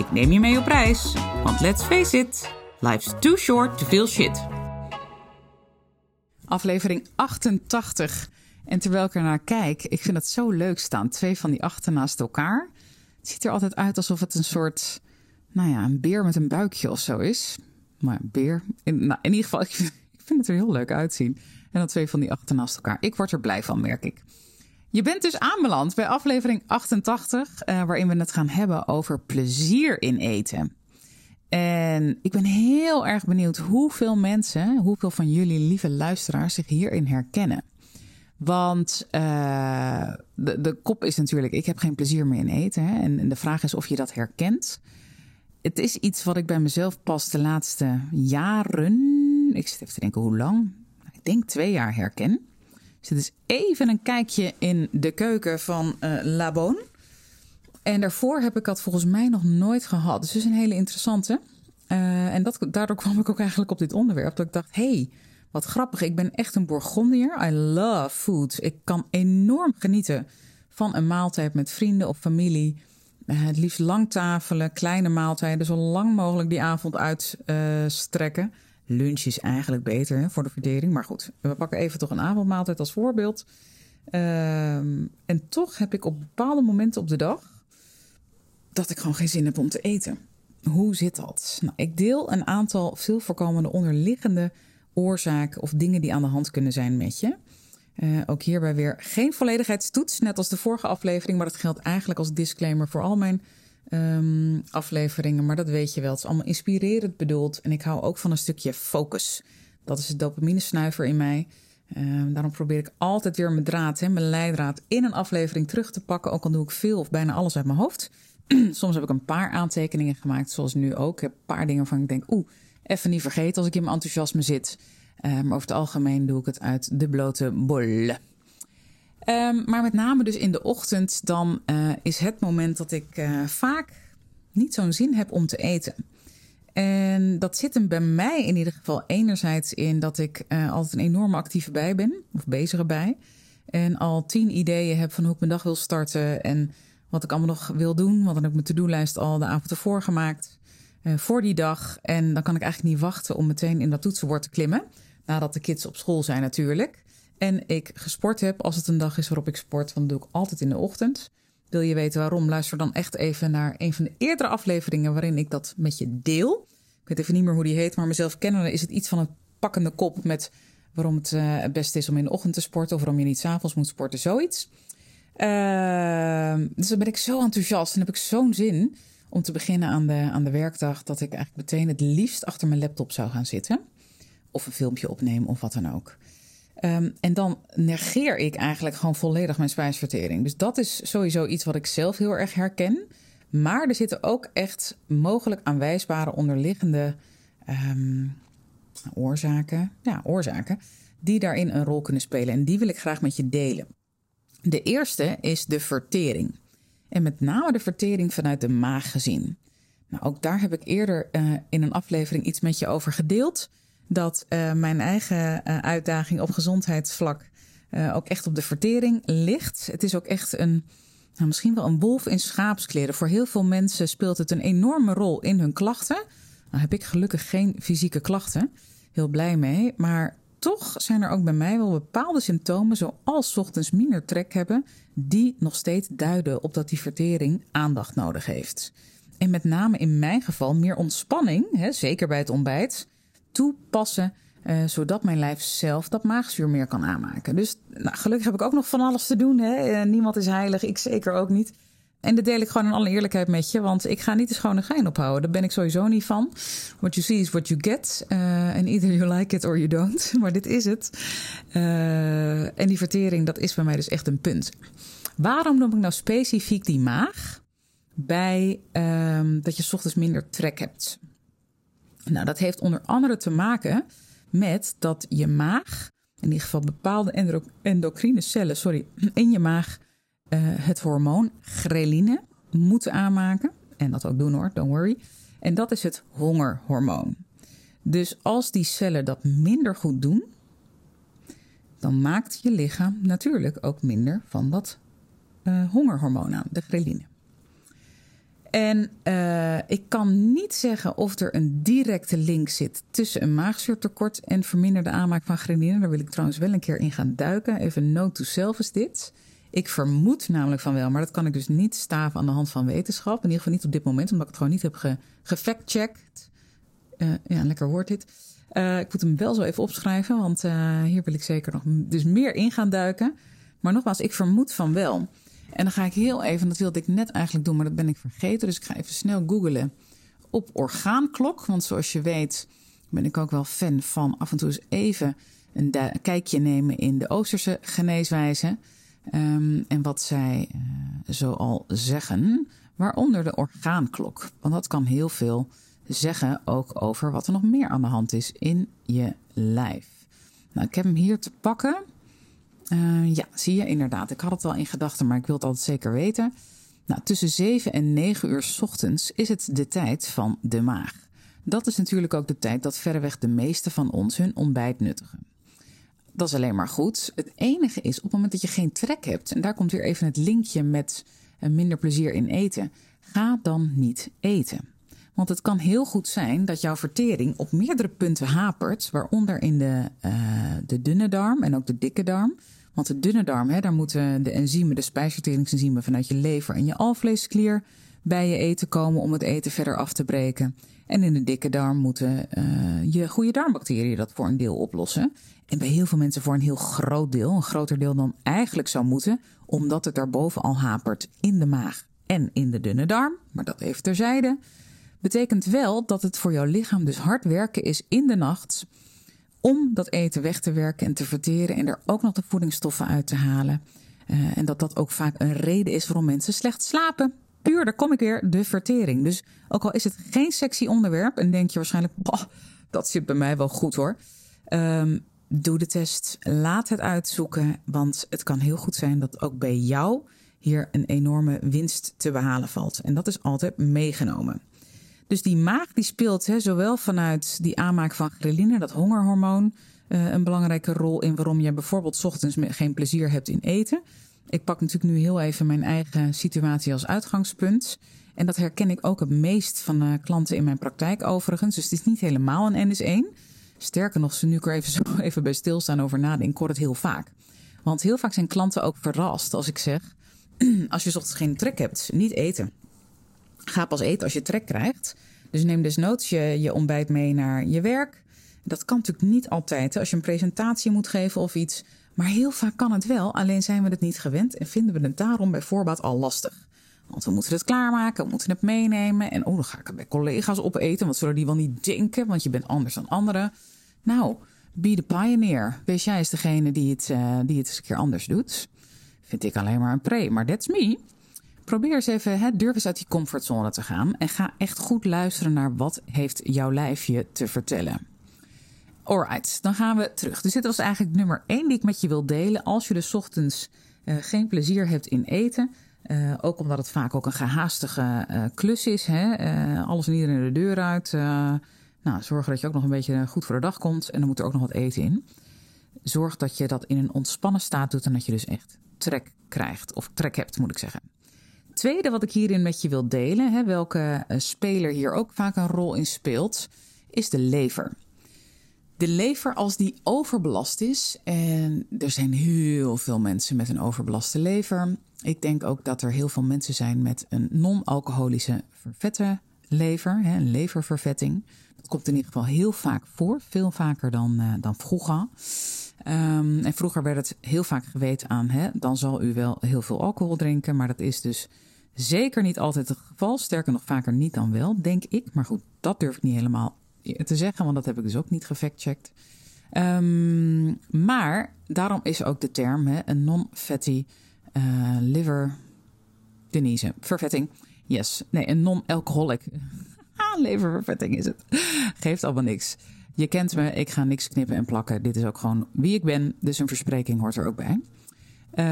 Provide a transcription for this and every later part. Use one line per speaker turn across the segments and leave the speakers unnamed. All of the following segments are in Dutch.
Ik neem je mee op reis, want let's face it, life's too short to feel shit. Aflevering 88. En terwijl ik er naar kijk, ik vind het zo leuk staan. Twee van die achten naast elkaar. Het ziet er altijd uit alsof het een soort, nou ja, een beer met een buikje of zo is. Maar beer, in, nou, in ieder geval, ik vind, het er heel leuk uitzien. En dan twee van die achten naast elkaar. Ik word er blij van, merk ik. Je bent dus aanbeland bij aflevering 88, uh, waarin we het gaan hebben over plezier in eten. En ik ben heel erg benieuwd hoeveel mensen, hoeveel van jullie lieve luisteraars zich hierin herkennen. Want uh, de, de kop is natuurlijk, ik heb geen plezier meer in eten. Hè? En, en de vraag is of je dat herkent. Het is iets wat ik bij mezelf pas de laatste jaren, ik zit even te denken hoe lang, ik denk twee jaar herken. Dus dit is even een kijkje in de keuken van uh, Labon. En daarvoor heb ik dat volgens mij nog nooit gehad. Dus het is een hele interessante. Uh, en dat, daardoor kwam ik ook eigenlijk op dit onderwerp. Dat ik dacht, hey, wat grappig. Ik ben echt een Bourgondier. I love food. Ik kan enorm genieten van een maaltijd met vrienden of familie. Uh, het liefst lang tafelen, kleine maaltijden. Zo lang mogelijk die avond uitstrekken. Lunch is eigenlijk beter voor de verdering. Maar goed, we pakken even toch een avondmaaltijd als voorbeeld. Um, en toch heb ik op bepaalde momenten op de dag dat ik gewoon geen zin heb om te eten. Hoe zit dat? Nou, ik deel een aantal veel voorkomende onderliggende oorzaken of dingen die aan de hand kunnen zijn met je. Uh, ook hierbij weer geen volledigheidstoets, net als de vorige aflevering, maar dat geldt eigenlijk als disclaimer voor al mijn um, afleveringen. Maar dat weet je wel, het is allemaal inspirerend bedoeld. En ik hou ook van een stukje focus. Dat is de dopamine-snuiver in mij. Uh, daarom probeer ik altijd weer mijn draad, hè, mijn leidraad, in een aflevering terug te pakken. Ook al doe ik veel of bijna alles uit mijn hoofd. Soms heb ik een paar aantekeningen gemaakt, zoals nu ook. Ik heb een paar dingen waarvan ik denk, oeh, even niet vergeten als ik in mijn enthousiasme zit. Maar over het algemeen doe ik het uit de blote bol. Um, maar met name dus in de ochtend, dan uh, is het moment dat ik uh, vaak niet zo'n zin heb om te eten. En dat zit hem bij mij in ieder geval enerzijds in dat ik uh, altijd een enorme actieve bij ben, of bezige bij. En al tien ideeën heb van hoe ik mijn dag wil starten en wat ik allemaal nog wil doen. Want dan heb ik mijn to-do-lijst al de avond ervoor gemaakt voor die dag. En dan kan ik eigenlijk niet wachten om meteen in dat toetsenbord te klimmen. Nadat de kids op school zijn natuurlijk. En ik gesport heb als het een dag is waarop ik sport. Dat doe ik altijd in de ochtend. Wil je weten waarom? Luister dan echt even naar een van de eerdere afleveringen waarin ik dat met je deel. Ik weet even niet meer hoe die heet, maar mezelf kennende is het iets van een pakkende kop met waarom het uh, het beste is om in de ochtend te sporten of waarom je niet s'avonds moet sporten, zoiets. Uh, dus dan ben ik zo enthousiast en heb ik zo'n zin om te beginnen aan de, aan de werkdag dat ik eigenlijk meteen het liefst achter mijn laptop zou gaan zitten. Of een filmpje opnemen of wat dan ook. Um, en dan negeer ik eigenlijk gewoon volledig mijn spijsvertering. Dus dat is sowieso iets wat ik zelf heel erg herken. Maar er zitten ook echt mogelijk aanwijsbare onderliggende um, oorzaken, ja, oorzaken die daarin een rol kunnen spelen. En die wil ik graag met je delen. De eerste is de vertering. En met name de vertering vanuit de maag gezien. Nou, ook daar heb ik eerder uh, in een aflevering iets met je over gedeeld dat uh, mijn eigen uh, uitdaging op gezondheidsvlak uh, ook echt op de vertering ligt. Het is ook echt een, nou, misschien wel een wolf in schaapskleren. Voor heel veel mensen speelt het een enorme rol in hun klachten. Nou heb ik gelukkig geen fysieke klachten. Heel blij mee. Maar toch zijn er ook bij mij wel bepaalde symptomen, zoals ochtends minder trek hebben, die nog steeds duiden op dat die vertering aandacht nodig heeft. En met name in mijn geval meer ontspanning, hè, zeker bij het ontbijt, toepassen. Uh, zodat mijn lijf zelf dat maagzuur meer kan aanmaken. Dus nou, gelukkig heb ik ook nog van alles te doen. Hè? Uh, niemand is heilig, ik zeker ook niet. En dat deel ik gewoon in alle eerlijkheid met je. Want ik ga niet de schone gein ophouden. Daar ben ik sowieso niet van. What you see is what you get. Uh, and either you like it or you don't. Maar dit is het. en die vertering, dat is bij mij dus echt een punt. Waarom noem ik nou specifiek die maag? Bij um, dat je ochtends minder trek hebt. Nou, dat heeft onder andere te maken met dat je maag, in ieder geval bepaalde endocrine cellen, sorry, in je maag uh, het hormoon ghreline moeten aanmaken. En dat ook doen hoor, don't worry. En dat is het hongerhormoon. Dus als die cellen dat minder goed doen, dan maakt je lichaam natuurlijk ook minder van dat uh, hongerhormoon aan, de ghreline. En uh, ik kan niet zeggen of er een directe link zit tussen een maagzuurtekort en verminderde aanmaak van ghreline. Daar wil ik trouwens wel een keer in gaan duiken. Even note to self is dit. Ik vermoed namelijk van wel, maar dat kan ik dus niet staven aan de hand van wetenschap. In ieder geval niet op dit moment, omdat ik het gewoon niet heb ge gefactcheckt. Uh, ja, lekker woord dit. Uh, ik moet hem wel zo even opschrijven, want hier wil ik zeker nog dus meer in gaan duiken. Maar nogmaals, ik vermoed van wel. En dan ga ik heel even, dat wilde ik net eigenlijk doen, maar dat ben ik vergeten. Dus ik ga even snel googlen op orgaanklok. Want zoals je weet ben ik ook wel fan van af en toe eens even een, kijkje nemen in de Oosterse geneeswijze. Um, en wat zij uh, zoal zeggen, waaronder de orgaanklok. Want dat kan heel veel zeggen ook over wat er nog meer aan de hand is in je lijf. Nou, ik heb hem hier te pakken. Uh, ja, zie je inderdaad. Ik had het al in gedachten, maar ik wil het altijd zeker weten. Nou, tussen 7 en 9 uur ochtends is het de tijd van de maag. Dat is natuurlijk ook de tijd dat verreweg de meeste van ons hun ontbijt nuttigen. Dat is alleen maar goed. Het enige is op het moment dat je geen trek hebt, en daar komt weer even het linkje met eh, minder plezier in eten, ga dan niet eten. Want het kan heel goed zijn dat jouw vertering op meerdere punten hapert, waaronder in de, uh, de dunne darm en ook de dikke darm. Want de dunne darm, hè, daar moeten de enzymen, de spijsverteringsenzymen vanuit je lever en je alvleesklier bij je eten komen om het eten verder af te breken. En in de dikke darm moeten uh, je goede darmbacteriën dat voor een deel oplossen. En bij heel veel mensen voor een heel groot deel, een groter deel dan eigenlijk zou moeten, omdat het daarboven al hapert in de maag en in de dunne darm. Maar dat even terzijde. Betekent wel dat het voor jouw lichaam dus hard werken is in de nacht om dat eten weg te werken en te verteren en er ook nog de voedingsstoffen uit te halen. Uh, en dat dat ook vaak een reden is waarom mensen slecht slapen. Puur, daar kom ik weer, de vertering. Dus ook al is het geen sexy onderwerp en denk je waarschijnlijk, dat zit bij mij wel goed hoor. Um, doe de test, laat het uitzoeken, want het kan heel goed zijn dat ook bij jou hier een enorme winst te behalen valt. En dat is altijd meegenomen. Dus die maag die speelt hè, zowel vanuit die aanmaak van ghreline, dat hongerhormoon, uh, een belangrijke rol in waarom je bijvoorbeeld ochtends geen plezier hebt in eten. Ik pak natuurlijk nu heel even mijn eigen situatie als uitgangspunt. En dat herken ik ook het meest van uh, klanten in mijn praktijk overigens. Dus het is niet helemaal een NS1. Sterker nog, nu ik er even, zo even bij stilstaan over nadenken, ik hoor het heel vaak. Want heel vaak zijn klanten ook verrast als ik zeg: als je ochtends geen trek hebt, niet eten. Ga pas eten als je trek krijgt. Dus neem desnoods je, je ontbijt mee naar je werk. Dat kan natuurlijk niet altijd als je een presentatie moet geven of iets. Maar heel vaak kan het wel, alleen zijn we het niet gewend en vinden we het daarom bij voorbaat al lastig. Want we moeten het klaarmaken, we moeten het meenemen. En oh, dan ga ik het bij collega's opeten. Wat zullen die wel niet denken? Want je bent anders dan anderen. Nou, be the pioneer. Wees jij eens degene die het, uh, die het eens een keer anders doet. Vind ik alleen maar een pre, maar that's me. Probeer eens even, hè, durf eens uit die comfortzone te gaan. En ga echt goed luisteren naar wat heeft jouw lijfje te vertellen. Alright, dan gaan we terug. Dus dit was eigenlijk nummer 1 die ik met je wil delen. Als je dus ochtends uh, geen plezier hebt in eten, uh, ook omdat het vaak ook een gehaastige uh, klus is. Hè? alles en iedereen de deur uit. nou, zorg dat je ook nog een beetje goed voor de dag komt. En dan moet er ook nog wat eten in. Zorg dat je dat in een ontspannen staat doet en dat je dus echt trek krijgt. Of trek hebt, moet ik zeggen. Tweede wat ik hierin met je wil delen, hè, welke speler hier ook vaak een rol in speelt, is de lever. De lever, als die overbelast is, en er zijn heel veel mensen met een overbelaste lever. Ik denk ook dat er heel veel mensen zijn met een non-alcoholische vervette lever, hè, een leververvetting. Dat komt in ieder geval heel vaak voor, veel vaker dan, uh, dan vroeger. Um, en vroeger werd het heel vaak geweten aan, hè, dan zal u wel heel veel alcohol drinken, maar dat is dus zeker niet altijd het geval. Sterker nog, vaker niet dan wel, denk ik. Maar goed, dat durf ik niet helemaal te zeggen, want dat heb ik dus ook niet gefactcheckt. Um, maar daarom is ook de term hè, een non-fatty uh, liver Denise, vervetting. Yes, nee, een non-alcoholic. Leververvetting is het. Geeft allemaal niks. Je kent me, ik ga niks knippen en plakken. Dit is ook gewoon wie ik ben, dus een verspreking hoort er ook bij. Uh,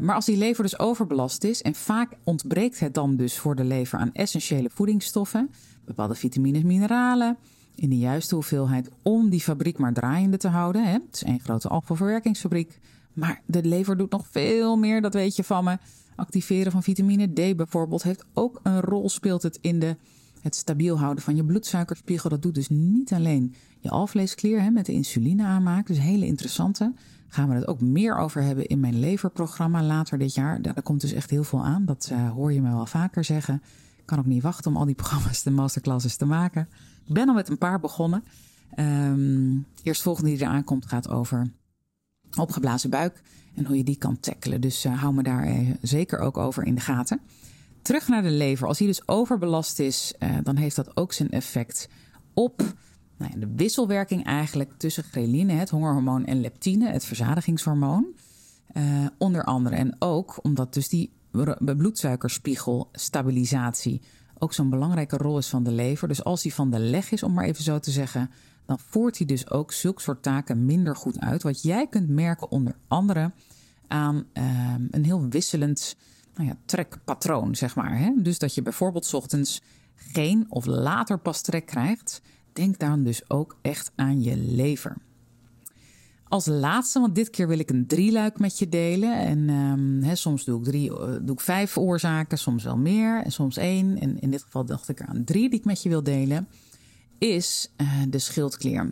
maar als die lever dus overbelast is, en vaak ontbreekt het dan dus voor de lever aan essentiële voedingsstoffen, bepaalde vitamines, mineralen, in de juiste hoeveelheid om die fabriek maar draaiende te houden. Hè? Het is één grote afvalverwerkingsfabriek. Maar de lever doet nog veel meer, dat weet je van me. Activeren van vitamine D bijvoorbeeld heeft ook een rol, speelt het in de, het stabiel houden van je bloedsuikerspiegel. Dat doet dus niet alleen je alvleesklier hè, met de insuline aanmaak. Dus hele interessante. Gaan we het ook meer over hebben in mijn leverprogramma later dit jaar. Daar komt dus echt heel veel aan. Dat uh, hoor je me wel vaker zeggen. Ik kan ook niet wachten om al die programma's, de masterclasses te maken. Ik ben al met een paar begonnen. Um, eerst volgende die eraan komt gaat over opgeblazen buik en hoe je die kan tackelen. Dus uh, hou me daar uh, zeker ook over in de gaten. Terug naar de lever. Als die dus overbelast is, uh, dan heeft dat ook zijn effect op nou ja, de wisselwerking eigenlijk tussen ghreline, het hongerhormoon, en leptine, het verzadigingshormoon. onder andere. En ook omdat dus die bloedsuikerspiegelstabilisatie ook zo'n belangrijke rol is van de lever. Dus als die van de leg is, om maar even zo te zeggen, dan voert hij dus ook zulke soort taken minder goed uit. Wat jij kunt merken onder andere aan uh, een heel wisselend nou ja, trekpatroon, zeg maar. Hè? Dus dat je bijvoorbeeld ochtends geen of later pas trek krijgt. Denk dan dus ook echt aan je lever. Als laatste, want dit keer wil ik een drieluik met je delen. En um, soms doe ik, drie, eh, doe ik vijf oorzaken, soms wel meer en soms één. En in dit geval dacht ik aan drie die ik met je wil delen. Is uh, de schildklier.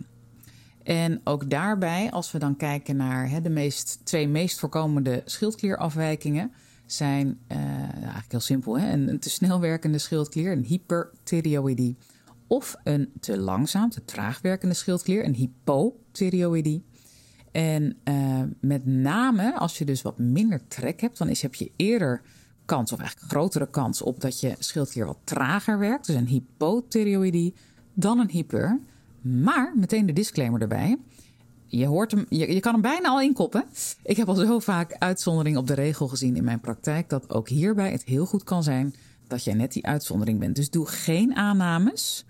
En ook daarbij, als we dan kijken naar de meest, twee meest voorkomende schildklierafwijkingen, zijn uh, eigenlijk heel simpel: hè? Een, een, te snel werkende schildklier, een hyperthyreoïdie. Of een te langzaam, te traag werkende schildklier, een hypothyreoïdie. En uh, met name als je dus wat minder trek hebt, dan is, heb je eerder kans, of eigenlijk grotere kans op dat je schildklier wat trager werkt. Dus een hypothyreoïdie dan een hyper. Maar meteen de disclaimer erbij. Je, hoort hem, je, je kan hem bijna al inkoppen. Ik heb al zo vaak uitzondering op de regel gezien in mijn praktijk. Dat ook hierbij het heel goed kan zijn dat jij net die uitzondering bent. Dus doe geen aannames.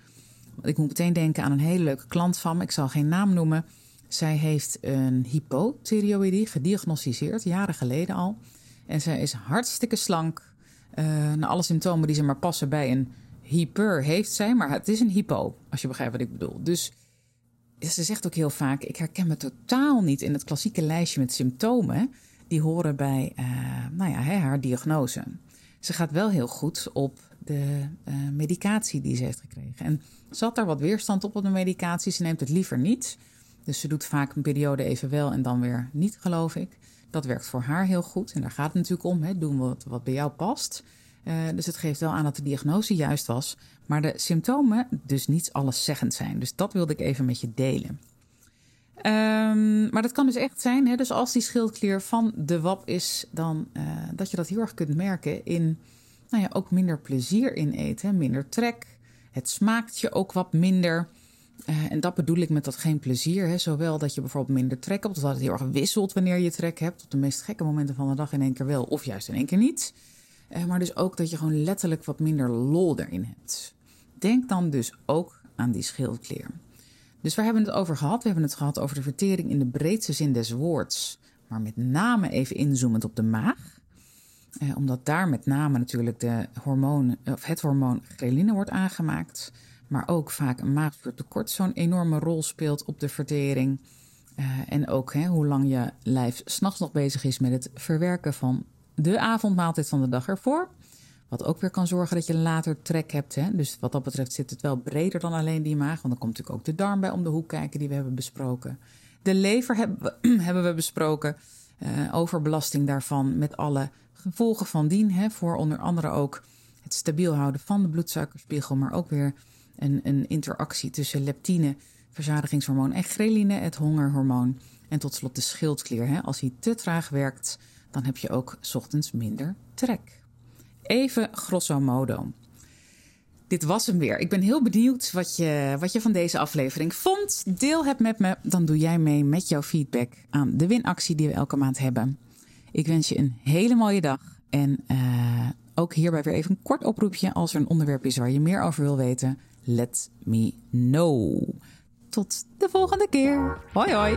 Ik moet meteen denken aan een hele leuke klant van me. Ik zal geen naam noemen. Zij heeft een hypothyreoïdie gediagnosticeerd, jaren geleden al. En zij is hartstikke slank. Uh, naar alle symptomen die ze maar passen bij een hyper heeft zij, maar het is een hypo, als je begrijpt wat ik bedoel. Dus ze zegt ook heel vaak: Ik herken me totaal niet in het klassieke lijstje met symptomen die horen bij uh, nou ja, haar diagnose. Ze gaat wel heel goed op de uh, medicatie die ze heeft gekregen. En ze had daar wat weerstand op op de medicatie. Ze neemt het liever niet. Dus ze doet vaak een periode even wel en dan weer niet, geloof ik. Dat werkt voor haar heel goed. En daar gaat het natuurlijk om. Hè. Doen wat bij jou past. Uh, dus het geeft wel aan dat de diagnose juist was. Maar de symptomen dus niet alleszeggend zijn. Dus dat wilde ik even met je delen. Um, maar dat kan dus echt zijn. Hè, dus als die schildklier van de WAP is, dan uh, dat je dat heel erg kunt merken in nou ja, ook minder plezier in eten, minder trek. Het smaakt je ook wat minder. Uh, en dat bedoel ik met dat geen plezier. Hè? Zowel dat je bijvoorbeeld minder trek hebt, of dat het heel erg wisselt wanneer je trek hebt. Op de meest gekke momenten van de dag in één keer wel, of juist in één keer niet. Uh, maar dus ook dat je gewoon letterlijk wat minder lol erin hebt. Denk dan dus ook aan die schildklier. Dus waar hebben we het over gehad? We hebben het gehad over de vertering in de breedste zin des woords. Maar met name even inzoomend op de maag. Uh, omdat daar met name natuurlijk de hormoon, of het hormoon ghreline wordt aangemaakt maar ook vaak een maagzuurtekort zo'n enorme rol speelt op de vertering. Uh, en ook hè, hoe lang je lijf s'nachts nog bezig is met het verwerken van de avondmaaltijd van de dag ervoor. Wat ook weer kan zorgen dat je later trek hebt. Hè? Dus wat dat betreft zit het wel breder dan alleen die maag. Want dan komt natuurlijk ook de darm bij om de hoek kijken die we hebben besproken. De lever hebben we, hebben we besproken. Uh, overbelasting daarvan met alle gevolgen van dien. Hè? Voor onder andere ook het stabiel houden van de bloedsuikerspiegel. Maar ook weer een, een interactie tussen leptine, verzadigingshormoon, en ghreline, het hongerhormoon. En tot slot de schildklier. Hè. Als hij te traag werkt, dan heb je ook ochtends minder trek. Even grosso modo. Dit was hem weer. Ik ben heel benieuwd wat je, wat je van deze aflevering vond. Deel het met me, dan doe jij mee met jouw feedback aan de winactie die we elke maand hebben. Ik wens je een hele mooie dag en uh, Ook hierbij weer even een kort oproepje. Als er een onderwerp is waar je meer over wil weten, let me know. Tot de volgende keer. Hoi hoi.